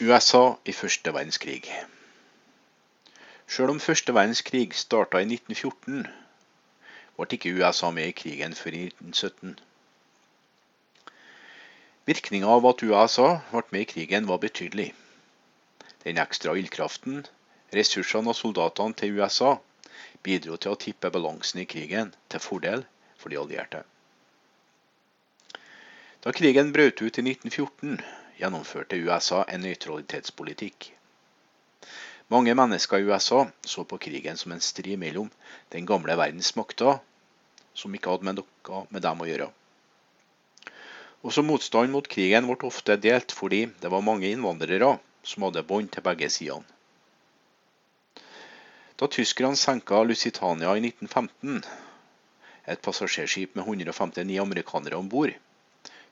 USA i første verdenskrig. Selv om første verdenskrig starta i 1914, ble ikke USA med i krigen før i 1917. Virkninga av at USA ble med i krigen var betydelig. Den ekstra ildkraften, ressursene og soldatene til USA bidro til å tippe balansen i krigen til fordel for de allierte. Da krigen brøt ut i 1914, gjennomførte USA en nøytralitetspolitikk. Mange mennesker i USA så på krigen som en strid mellom den gamle verdens makter, som ikke hadde med noe med dem å gjøre. Også motstanden mot krigen ble ofte delt fordi det var mange innvandrere som hadde bånd til begge sidene. Da tyskerne senka Lusitania i 1915, et passasjerskip med 159 amerikanere om bord,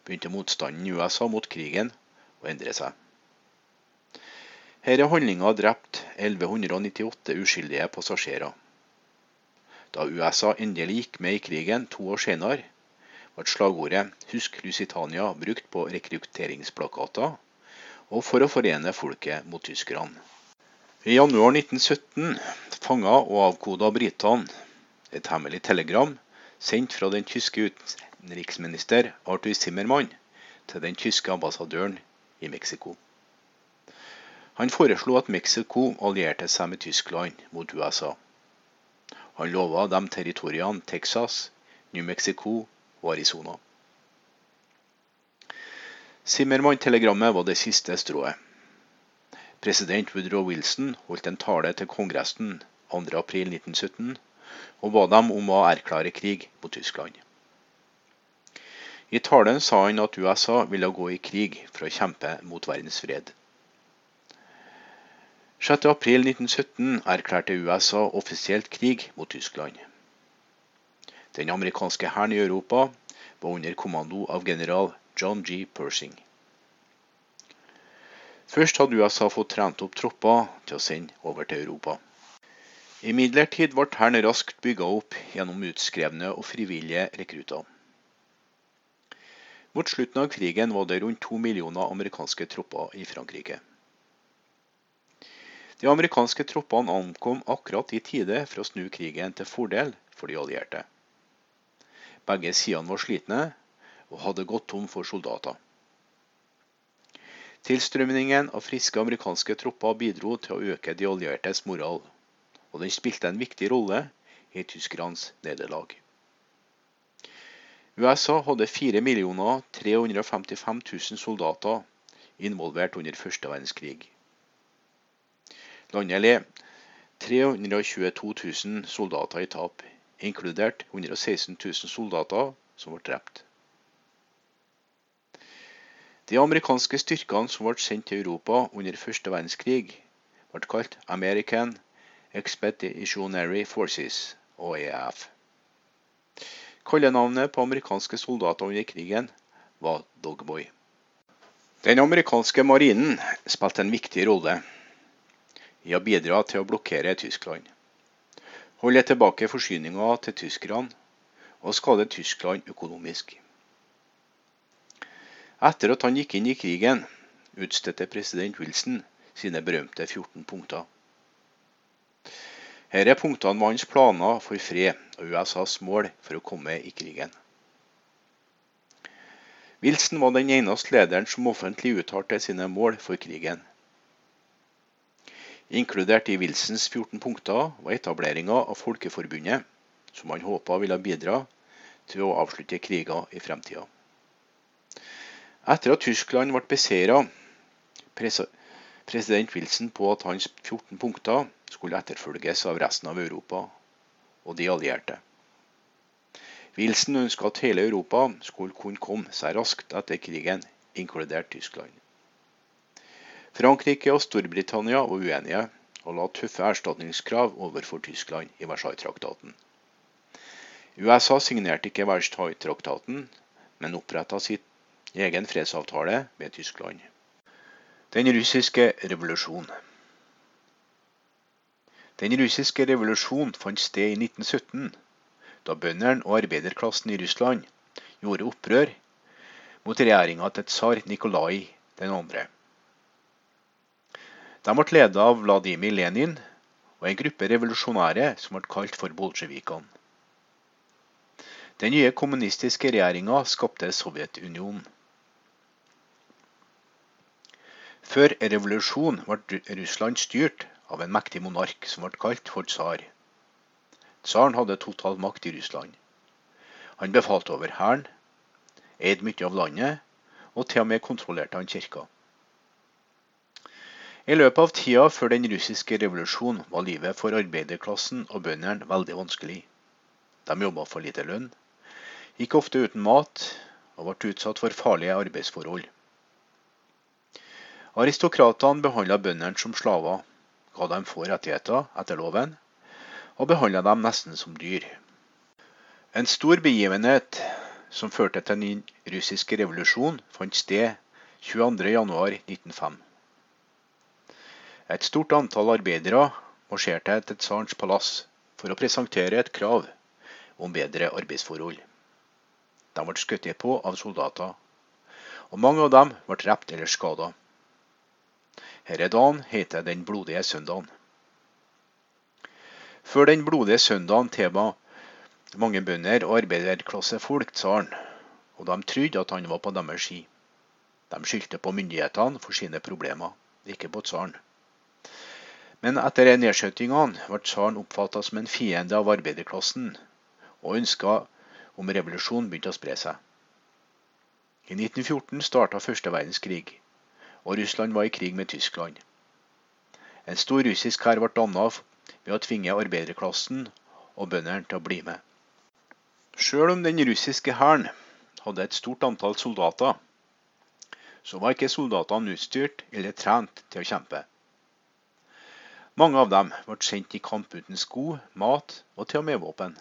begynte motstanden i USA mot krigen å endre seg. Her er handlinga drept 1198 uskyldige passasjerer. Da USA endelig gikk med i krigen to år senere, ble slagordet 'Husk Lusitania' brukt på rekrutteringsplakater og for å forene folket mot tyskerne. I januar 1917 fanga og avkoda britene et hemmelig telegram sendt fra den tyske utenriksminister Arthur Zimmermann til den tyske ambassadøren i Mexico. Han foreslo at Mexico allierte seg med Tyskland mot USA. Han lova dem territoriene Texas, New Mexico og Arizona. Zimmermann-telegrammet var det siste strået. President Woodrow Wilson holdt en tale til Kongressen 2.4.1917 og ba dem om å erklære krig mot Tyskland. I talen sa han at USA ville gå i krig for å kjempe mot verdens fred. 6.4.1917 erklærte USA offisielt krig mot Tyskland. Den amerikanske hæren i Europa var under kommando av general John G. Pershing. Først hadde USA fått trent opp tropper til å sende over til Europa. Imidlertid ble hæren raskt bygga opp gjennom utskrevne og frivillige rekrutter. Mot slutten av krigen var det rundt to millioner amerikanske tropper i Frankrike. De amerikanske troppene ankom akkurat i tide for å snu krigen til fordel for de allierte. Begge sidene var slitne og hadde gått tom for soldater. Tilstrømningen av friske amerikanske tropper bidro til å øke de alliertes moral, og den spilte en viktig rolle i tyskernes nederlag. USA hadde 4 355 000 soldater involvert under første verdenskrig. Landet led 322 000 soldater i tap, inkludert 116 000 soldater som ble drept. De amerikanske styrkene som ble sendt til Europa under første verdenskrig, ble kalt American Expeditionary Forces, AEF. Kallenavnet på amerikanske soldater under krigen var Dogboy. Den amerikanske marinen spilte en viktig rolle i å bidra til å blokkere Tyskland, holde tilbake forsyninger til tyskerne og skade Tyskland økonomisk. Etter at han gikk inn i krigen, utstedte president Wilson sine berømte 14 punkter. Her er punktene med hans planer for fred og USAs mål for å komme i krigen. Wilson var den eneste lederen som offentlig uttalte sine mål for krigen. Inkludert i Wilsons 14 punkter var etableringa av Folkeforbundet, som han håpa ville bidra til å avslutte kriger i fremtida. Etter at Tyskland ble beseira, president Wilson på at hans 14 punkter skulle etterfølges av resten av Europa og de allierte. Wilson ønska at hele Europa skulle kunne komme seg raskt etter krigen, inkludert Tyskland. Frankrike og Storbritannia var uenige og la tøffe erstatningskrav overfor Tyskland i Versailles-traktaten. USA signerte ikke Versailles-traktaten, men oppretta sitt egen fredsavtale med Tyskland. Den russiske revolusjon. Den russiske revolusjon fant sted i 1917, da bøndene og arbeiderklassen i Russland gjorde opprør mot regjeringa til tsar Nikolai 2. De ble ledet av Vladimir Lenin og en gruppe revolusjonære som ble kalt for bolsjevikene. Den nye kommunistiske regjeringa skapte Sovjetunionen. Før revolusjonen ble Russland styrt av en mektig monark som ble kalt for tsar. Tsaren hadde total makt i Russland. Han befalte over hæren, eide mye av landet, og til og med kontrollerte han kirka. I løpet av tida før den russiske revolusjonen var livet for arbeiderklassen og bøndene veldig vanskelig. De jobba for lite lønn, gikk ofte uten mat og ble utsatt for farlige arbeidsforhold. Aristokratene behandla bøndene som slaver, ga dem få rettigheter etter loven, og behandla dem nesten som dyr. En stor begivenhet som førte til den russiske revolusjonen, fant sted 22.1.1905. Et stort antall arbeidere marsjerte til tsarens palass for å presentere et krav om bedre arbeidsforhold. De ble skutt på av soldater, og mange av dem ble drept eller skada. Denne dagen heter Den blodige søndagen. Før Den blodige søndagen tilba mange bønder og arbeiderklassefolk tsaren, og de trodde at han var på deres ski. De skyldte på myndighetene for sine problemer, ikke på tsaren. Men etter nedskjøtingene ble tsaren oppfatta som en fiende av arbeiderklassen, og ønska om revolusjon begynte å spre seg. I 1914 starta første verdenskrig, og Russland var i krig med Tyskland. En stor russisk hær ble danna ved å tvinge arbeiderklassen og bøndene til å bli med. Sjøl om den russiske hæren hadde et stort antall soldater, så var ikke soldatene utstyrt eller trent til å kjempe. Mange av dem ble sendt i kamp uten sko, mat og til og med våpen.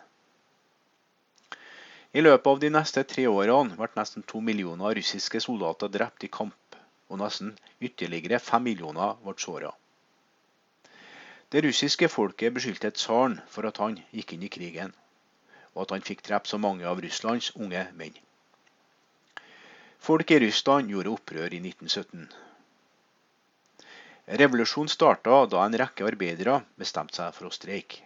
I løpet av de neste tre årene ble nesten to millioner russiske soldater drept i kamp, og nesten ytterligere fem millioner ble såra. Det russiske folket beskyldte tsaren for at han gikk inn i krigen, og at han fikk drept så mange av Russlands unge menn. Folk i Russland gjorde opprør i 1917. Revolusjonen starta da en rekke arbeidere bestemte seg for å streike.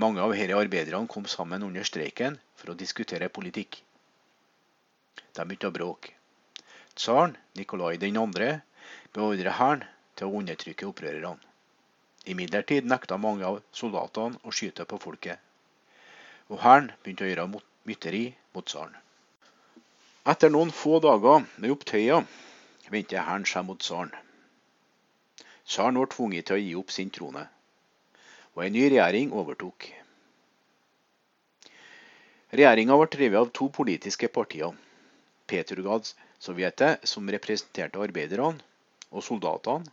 Mange av disse arbeiderne kom sammen under streiken for å diskutere politikk. De begynte å bråke. Tsaren, Nikolai 2., beordret hæren til å undertrykke opprørerne. Imidlertid nekta mange av soldatene å skyte på folket, og hæren begynte å gjøre mytteri mot tsaren. Etter noen få dager med opptøyer vendte hæren seg mot tsaren. Tsaren ble tvunget til å gi opp sin trone, og en ny regjering overtok. Regjeringa ble drevet av to politiske partier. Petrogadsovjetet, som representerte arbeiderne og soldatene,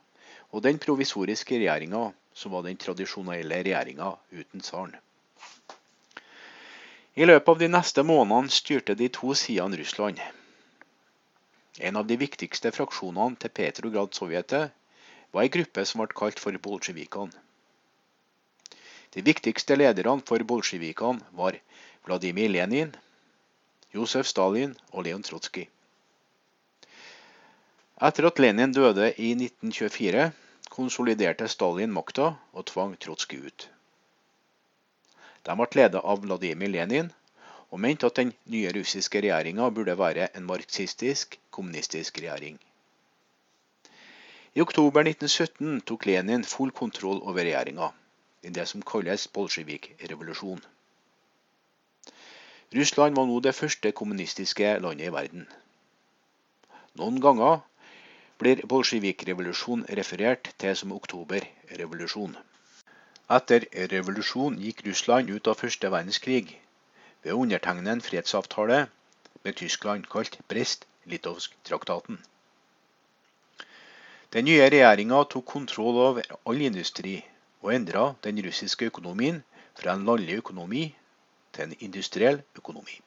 og den provisoriske regjeringa, som var den tradisjonelle regjeringa uten tsaren. I løpet av de neste månedene styrte de to sidene Russland. En av de viktigste fraksjonene til Petrograd-sovjetet var ei gruppe som ble kalt for bolsjevikene. De viktigste lederne for bolsjevikene var Vladimir Lenin, Josef Stalin og Leon Trotskij. Etter at Lenin døde i 1924, konsoliderte Stalin makta og tvang Trotskij ut. De ble ledet av Vladimir Lenin og mente at den nye russiske regjeringa burde være en marxistisk, kommunistisk regjering. I oktober 1917 tok Lenin full kontroll over regjeringa i det som kalles bolsjevik-revolusjon. Russland var nå det første kommunistiske landet i verden. Noen ganger blir bolsjevik-revolusjon referert til som oktoberrevolusjon. Etter revolusjonen gikk Russland ut av første verdenskrig ved å undertegne en fredsavtale med Tyskland kalt Brest-Litovsk-traktaten. Den nye regjeringa tok kontroll over all industri, og endra den russiske økonomien fra en landlig økonomi til en industriell økonomi.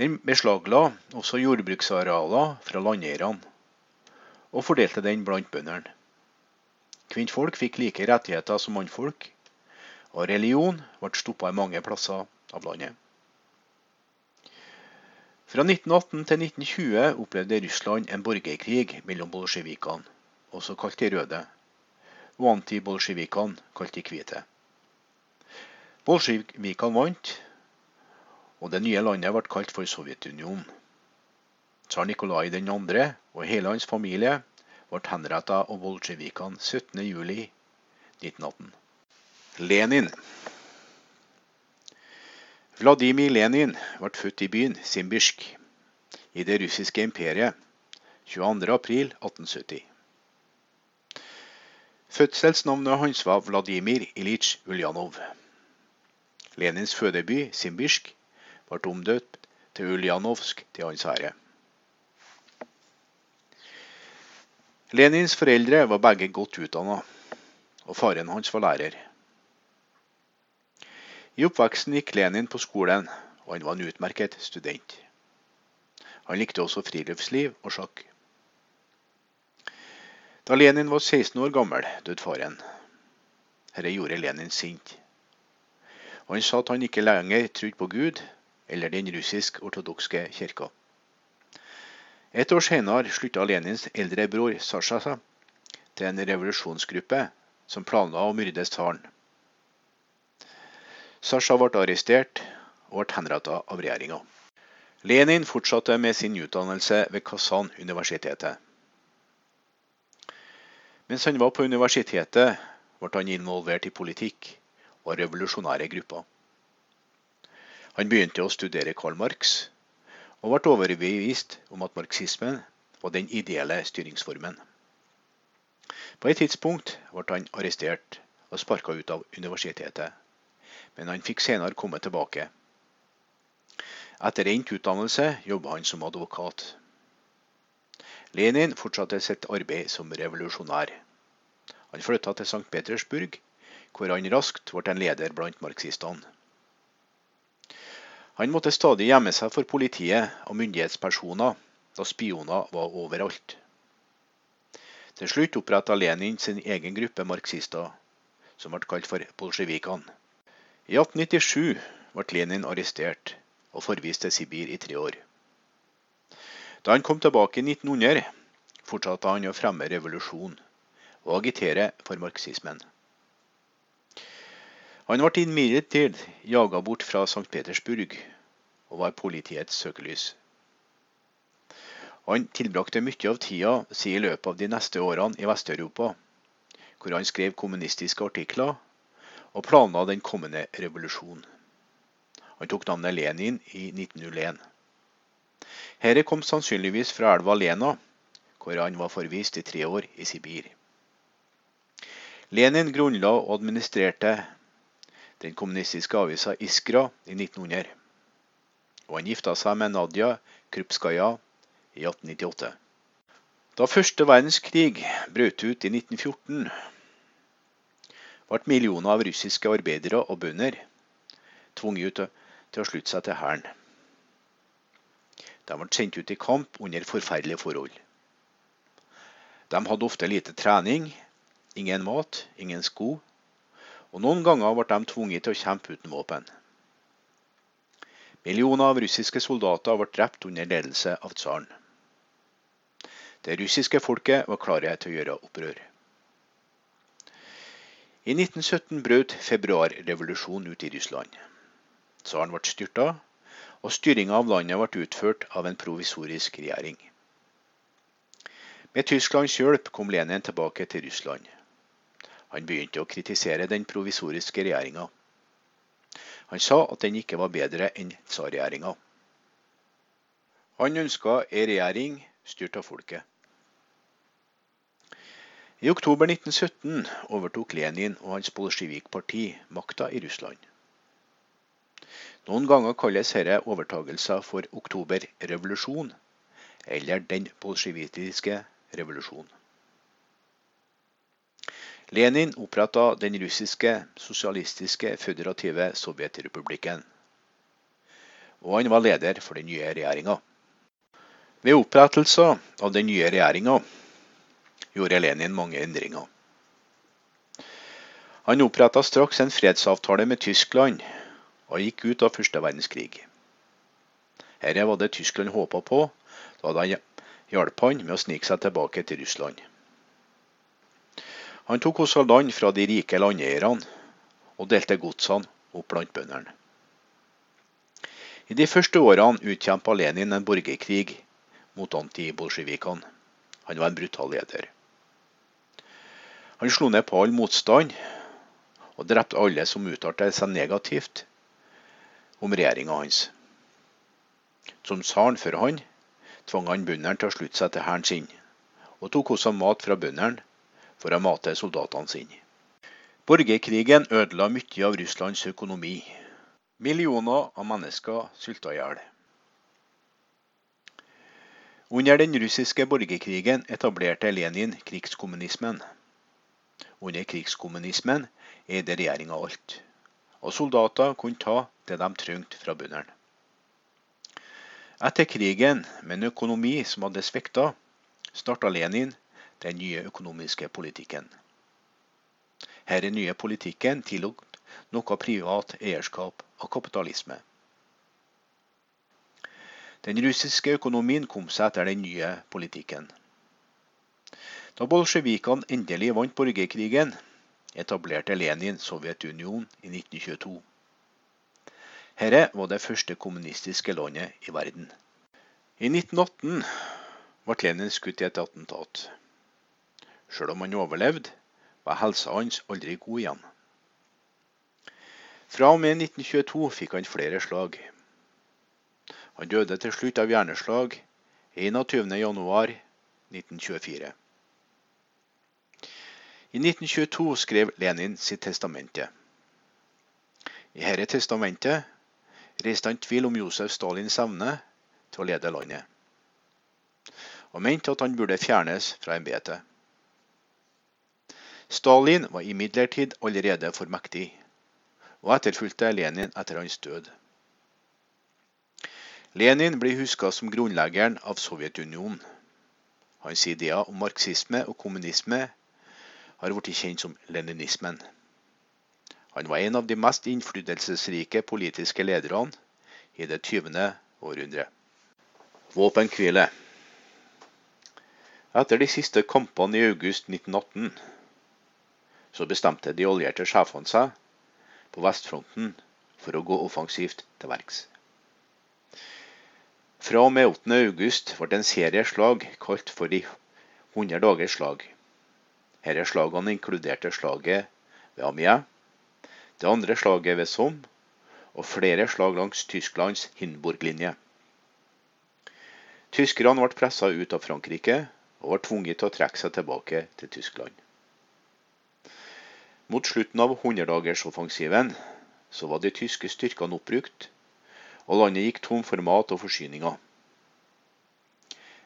Den beslagla også jordbruksarealer fra landeierne, og fordelte den blant bøndene. Kvinnfolk fikk like rettigheter som mannfolk, og religion ble stoppa i mange plasser av landet. Fra 1918 til 1920 opplevde Russland en borgerkrig mellom bolsjevikene også kalt de røde, og antibolsjevikene, kalt de hvite. Bolsjevikene vant, og det nye landet ble kalt for Sovjetunionen. Tsar Nikolai 2. og hele hans familie ble henrettet av bolsjevikene 17.07.1918. Lenin Vladimir Lenin ble født i byen Simbirsk i det russiske imperiet 22.4.1870. Fødselsnavnet hans var Vladimir Ilitsj Uljanov. Lenins fødeby Simbirsk ble omdøpt til Uljanovsk til hans ære. Lenins foreldre var begge godt utdanna, og faren hans var lærer. I oppveksten gikk Lenin på skolen, og han var en utmerket student. Han likte også friluftsliv og sjakk. Da Lenin var 16 år gammel, døde faren. Dette gjorde Lenin sint. Og han sa at han ikke lenger trodde på Gud eller den russisk-ortodokske kirka. Et år senere slutta Lenins eldre bror Sasha seg til en revolusjonsgruppe som planla å myrde tsaren. Sasha ble arrestert og ble henrettet av regjeringa. Lenin fortsatte med sin utdannelse ved Kazan-universitetet. Mens han var på universitetet, ble han involvert i politikk og revolusjonære grupper. Han begynte å studere Karl Marx, og ble overbevist om at marxismen var den ideelle styringsformen. På et tidspunkt ble han arrestert og sparka ut av universitetet men han fikk senere komme tilbake. Etter endt utdannelse jobba han som advokat. Lenin fortsatte sitt arbeid som revolusjonær. Han flytta til St. Petersburg, hvor han raskt ble en leder blant marxistene. Han måtte stadig gjemme seg for politiet og myndighetspersoner, da spioner var overalt. Til slutt oppretta Lenin sin egen gruppe marxister, som ble kalt for bolsjevikene. I 1897 ble Lenin arrestert og forvist til Sibir i tre år. Da han kom tilbake i 1900, fortsatte han å fremme revolusjon og agitere for marxismen. Han ble imidlertid jaga bort fra St. Petersburg og var politiets søkelys. Han tilbrakte mye av tida si i løpet av de neste årene i Vest-Europa, hvor han skrev kommunistiske artikler og planla den kommende revolusjonen. Han tok navnet Lenin i 1901. Herre kom sannsynligvis fra elva Lena, hvor han var forvist i tre år i Sibir. Lenin grunnla og administrerte den kommunistiske avisa Iskra i 1900. Og han gifta seg med Nadia Krupskaja i 1898. Da første verdenskrig brøt ut i 1914, ble millioner av russiske arbeidere og bønder tvunget til å slutte seg til hæren. De ble sendt ut i kamp under forferdelige forhold. De hadde ofte lite trening, ingen mat, ingen sko, og noen ganger ble de tvunget til å kjempe uten våpen. Millioner av russiske soldater ble drept under ledelse av tsaren. Det russiske folket var klare til å gjøre opprør. I 1917 brøt februarrevolusjonen ut i Russland. Tsaren ble styrta, og styringa av landet ble utført av en provisorisk regjering. Med Tysklands hjelp kom Lenin tilbake til Russland. Han begynte å kritisere den provisoriske regjeringa. Han sa at den ikke var bedre enn tsarregjeringa. Han ønska ei regjering styrt av folket. I oktober 1917 overtok Lenin og hans bolsjevikparti makta i Russland. Noen ganger kalles dette overtagelser for oktoberrevolusjon, eller den bolsjevikiske revolusjon. Lenin oppretta den russiske sosialistiske føderative sovjetrepublikken. Og han var leder for den nye regjeringa. Ved opprettelsen av den nye regjeringa gjorde Lenin mange endringer. Han oppretta straks en fredsavtale med Tyskland og gikk ut av første verdenskrig. Dette var det Tyskland håpa på, da det hjalp han med å snike seg tilbake til Russland. Han tok også land fra de rike landeierne og delte godsene opp blant bøndene. I de første årene utkjempa Lenin en borgerkrig mot antibolsjevikene. Han var en brutal leder. Han slo ned på all motstand og drepte alle som uttalte seg negativt om regjeringa hans. Som tsaren før han tvang han bøndene til å slutte seg til hæren sin, og tok også mat fra bøndene for å mate soldatene sine. Borgerkrigen ødela mye av Russlands økonomi. Millioner av mennesker sulta i hjel. Under den russiske borgerkrigen etablerte Lenin krigskommunismen. Under krigskommunismen eide regjeringa alt, og soldater kunne ta det de trengte fra bøndene. Etter krigen, med en økonomi som hadde svikta, starta Lenin den nye økonomiske politikken. Her er nye politikken tillot noe privat eierskap av kapitalisme. Den russiske økonomien kom seg etter den nye politikken. Da bolsjevikene endelig vant borgerkrigen, etablerte Lenin Sovjetunionen i 1922. Dette var det første kommunistiske landet i verden. I 1918 ble Lenin skutt i et attentat. Selv om han overlevde, var helsa hans aldri god igjen. Fra og med 1922 fikk han flere slag. Han døde til slutt av hjerneslag 21.1.1924. I 1922 skrev Lenin sitt testamente. I dette testamentet reiste han tvil om Josef Stalins evne til å lede landet, og mente at han burde fjernes fra embetet. Stalin var imidlertid allerede for mektig, og etterfulgte Lenin etter hans død. Lenin blir huska som grunnleggeren av Sovjetunionen. Hans ideer om marxisme og kommunisme har blitt kjent som leninismen. Han var en av de mest innflytelsesrike politiske lederne i det 20. århundre. Våpenhvile. Etter de siste kampene i august 1918 så bestemte de allierte sjefene seg på vestfronten for å gå offensivt til verks. Fra og med 8. august ble en serie slag kalt for de 100 dagers slag. Disse slagene inkluderte slaget ved Amiens, det andre slaget ved Somme og flere slag langs Tysklands Hindenburg-linje. Tyskerne ble pressa ut av Frankrike og var tvunget til å trekke seg tilbake til Tyskland. Mot slutten av hundredagersoffensiven så var de tyske styrkene oppbrukt, og landet gikk tom for mat og forsyninger.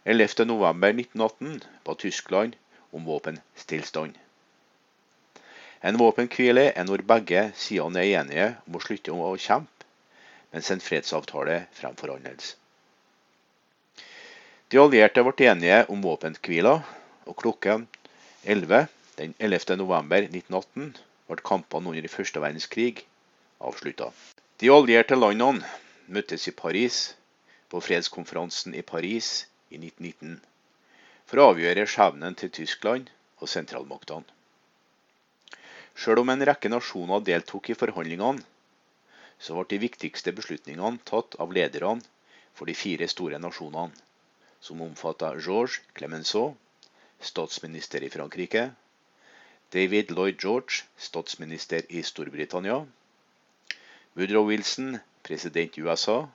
11.11.1918 ba Tyskland om våpenstillstand. En våpenhvile er når begge sidene er enige om å slutte å kjempe, mens en fredsavtale fremforhandles. De allierte ble enige om våpenhvila, og klokken 11 den 11. november 1918 ble kampene under første verdenskrig avslutta. De allierte landene møttes i Paris på fredskonferansen i Paris i 1919 for å avgjøre skjebnen til Tyskland og sentralmaktene. Selv om en rekke nasjoner deltok i forhandlingene, så ble de viktigste beslutningene tatt av lederne for de fire store nasjonene, som omfatta Georges Clemenceau, statsminister i Frankrike, David Lloyd George, statsminister i Storbritannia. Woodrow Wilson, president i USA.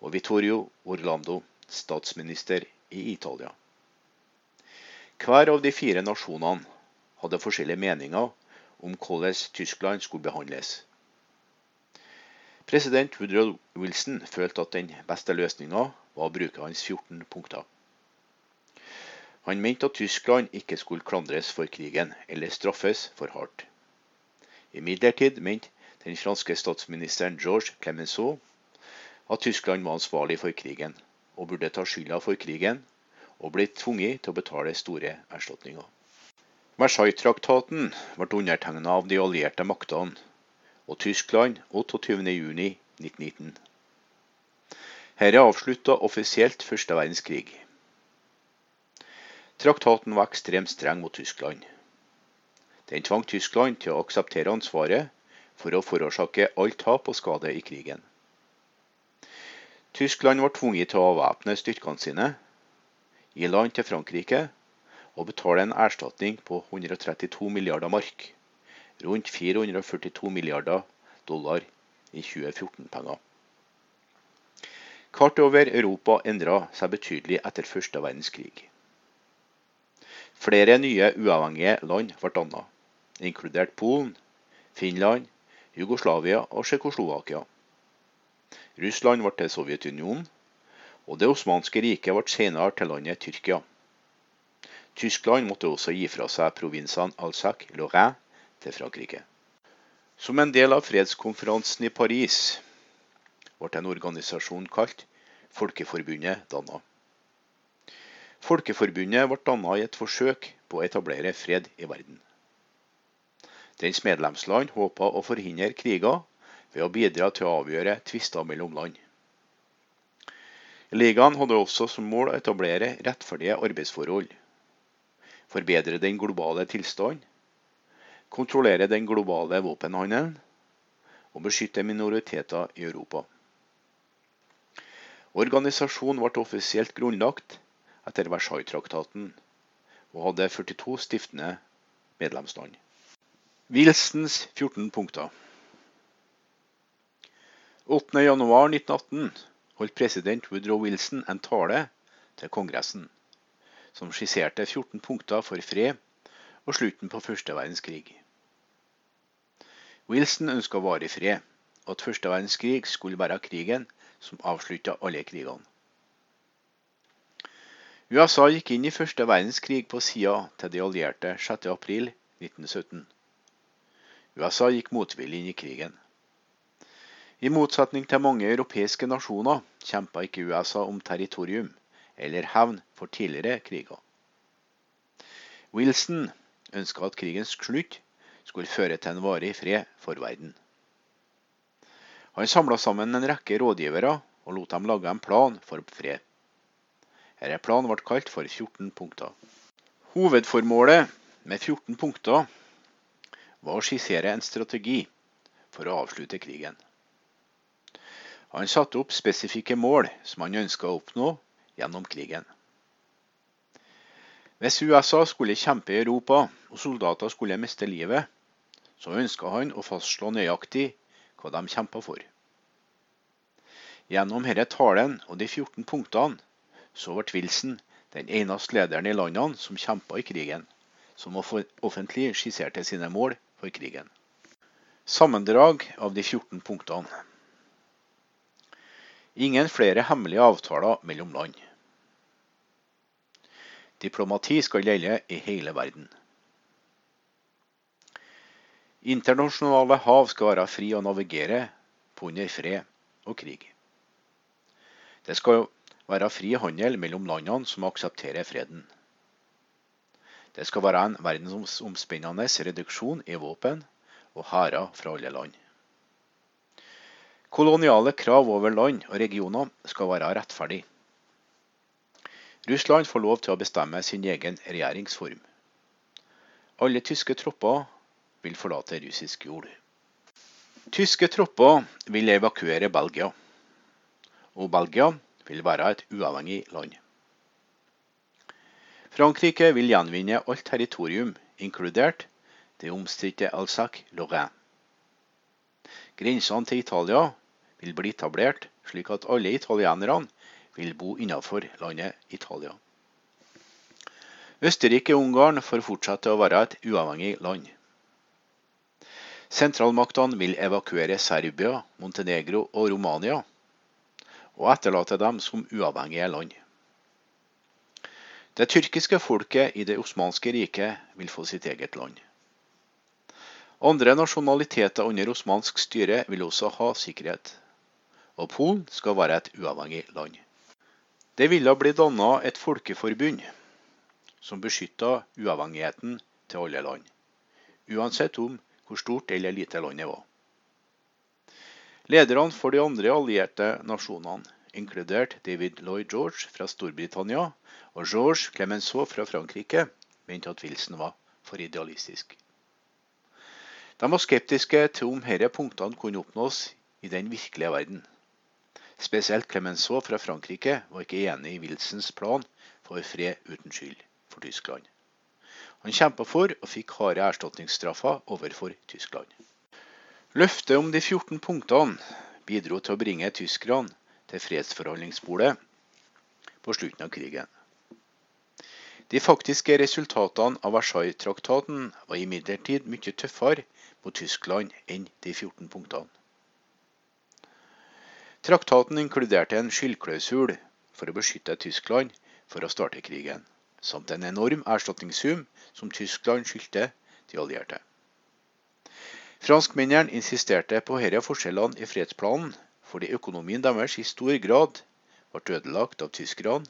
Og Vittorio Orlando, statsminister i Italia. Hver av de fire nasjonene hadde forskjellige meninger om hvordan Tyskland skulle behandles. President Woodrow Wilson følte at den beste løsninga var å bruke hans 14 punkter. Han mente at Tyskland ikke skulle klandres for krigen eller straffes for hardt. Imidlertid mente den franske statsministeren Georges Clemenceau at Tyskland var ansvarlig for krigen og burde ta skylda for krigen og ble tvunget til å betale store erstatninger. Versailles-traktaten ble undertegnet av de allierte maktene og Tyskland 28.6.1919. Dette avslutta offisielt første verdenskrig. Traktaten var ekstremt streng mot Tyskland. Den tvang Tyskland til å akseptere ansvaret for å forårsake alt tap og skade i krigen. Tyskland var tvunget til å avvæpne styrkene sine, gi land til Frankrike og betale en erstatning på 132 milliarder mark, rundt 442 milliarder dollar i 2014-penger. Kartet over Europa endra seg betydelig etter første verdenskrig. Flere nye uavhengige land ble dannet, inkludert Polen, Finland, Jugoslavia og Tsjekkoslovakia. Russland ble til Sovjetunionen, og Det osmanske riket ble senere til landet Tyrkia. Tyskland måtte også gi fra seg provinsene Alsac-Lorraine til Frankrike. Som en del av fredskonferansen i Paris ble en organisasjon kalt Folkeforbundet danna. Folkeforbundet ble danna i et forsøk på å etablere fred i verden. Dens medlemsland håpa å forhindre kriger ved å bidra til å avgjøre tvister mellom land. Ligaen hadde også som mål å etablere rettferdige arbeidsforhold, forbedre den globale tilstand, kontrollere den globale våpenhandelen og beskytte minoriteter i Europa. Organisasjonen ble offisielt grunnlagt etter Versailles-traktaten og hadde 42 stiftende medlemsland. Wilsons 14 punkter. 8.1.1918 holdt president Woodrow Wilson en tale til Kongressen som skisserte 14 punkter for fred og slutten på første verdenskrig. Wilson ønska varig fred, og at første verdenskrig skulle være krigen som avslutta alle krigene. USA gikk inn i første verdenskrig på sida til de allierte 6.4.1917. USA gikk motvillig inn i krigen. I motsetning til mange europeiske nasjoner kjempa ikke USA om territorium eller hevn for tidligere kriger. Wilson ønska at krigens slutt skulle føre til en varig fred for verden. Han samla sammen en rekke rådgivere og lot dem lage en plan for fred. Denne planen ble kalt for 14 punkter. Hovedformålet med 14 punkter var å skissere en strategi for å avslutte krigen. Han satte opp spesifikke mål som han ønska å oppnå gjennom krigen. Hvis USA skulle kjempe i Europa og soldater skulle miste livet, så ønska han å fastslå nøyaktig hva de kjempa for. Gjennom denne talen og de 14 punktene så ble Wilson den eneste lederen i landene som kjempa i krigen, som offentlig skisserte sine mål for krigen. Sammendrag av de 14 punktene. Ingen flere hemmelige avtaler mellom land. Diplomati skal gjelde i hele verden. Internasjonale hav skal være fri å navigere på under fred og krig. Det skal være fri handel mellom landene som aksepterer freden. Det skal være en verdensomspennende reduksjon i våpen og hærer fra alle land. Koloniale krav over land og regioner skal være rettferdig. Russland får lov til å bestemme sin egen regjeringsform. Alle tyske tropper vil forlate russisk jord. Tyske tropper vil evakuere Belgia, og Belgia vil være et uavhengig land. Frankrike vil gjenvinne alt territorium, inkludert det omstridte Alsac-Lorraine. Grensene til Italia vil bli etablert, slik at alle italienerne vil bo innenfor landet Italia. Østerrike-Ungarn får fortsette å være et uavhengig land. Sentralmaktene vil evakuere Serbia, Montenegro og Romania, og etterlate dem som uavhengige land. Det tyrkiske folket i det osmanske riket vil få sitt eget land. Andre nasjonaliteter under osmansk styre vil også ha sikkerhet. Og Polen skal være et uavhengig land. Det ville bli danna et folkeforbund som beskytta uavhengigheten til alle land, uansett om hvor stort eller lite landet var. Lederne for de andre allierte nasjonene inkludert David Lloyd George fra Storbritannia og Georges Clemenceau fra Frankrike, mente at Wilson var for idealistisk. De var skeptiske til om disse punktene kunne oppnås i den virkelige verden. Spesielt Clemenceau fra Frankrike var ikke enig i Wilsons plan for fred uten skyld for Tyskland. Han kjempa for og fikk harde erstatningsstraffer overfor Tyskland. Løftet om de 14 punktene bidro til å bringe tyskerne til fredsforhandlingsbordet på slutten av krigen. De faktiske resultatene av Versailles-traktaten var imidlertid mye tøffere mot Tyskland enn de 14 punktene. Traktaten inkluderte en skyldklausul for å beskytte Tyskland for å starte krigen, samt en enorm erstatningssum som Tyskland skyldte de allierte. Franskmennene insisterte på disse forskjellene i fredsplanen fordi økonomien deres i stor grad ble ødelagt av tyskerne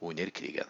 under krigen.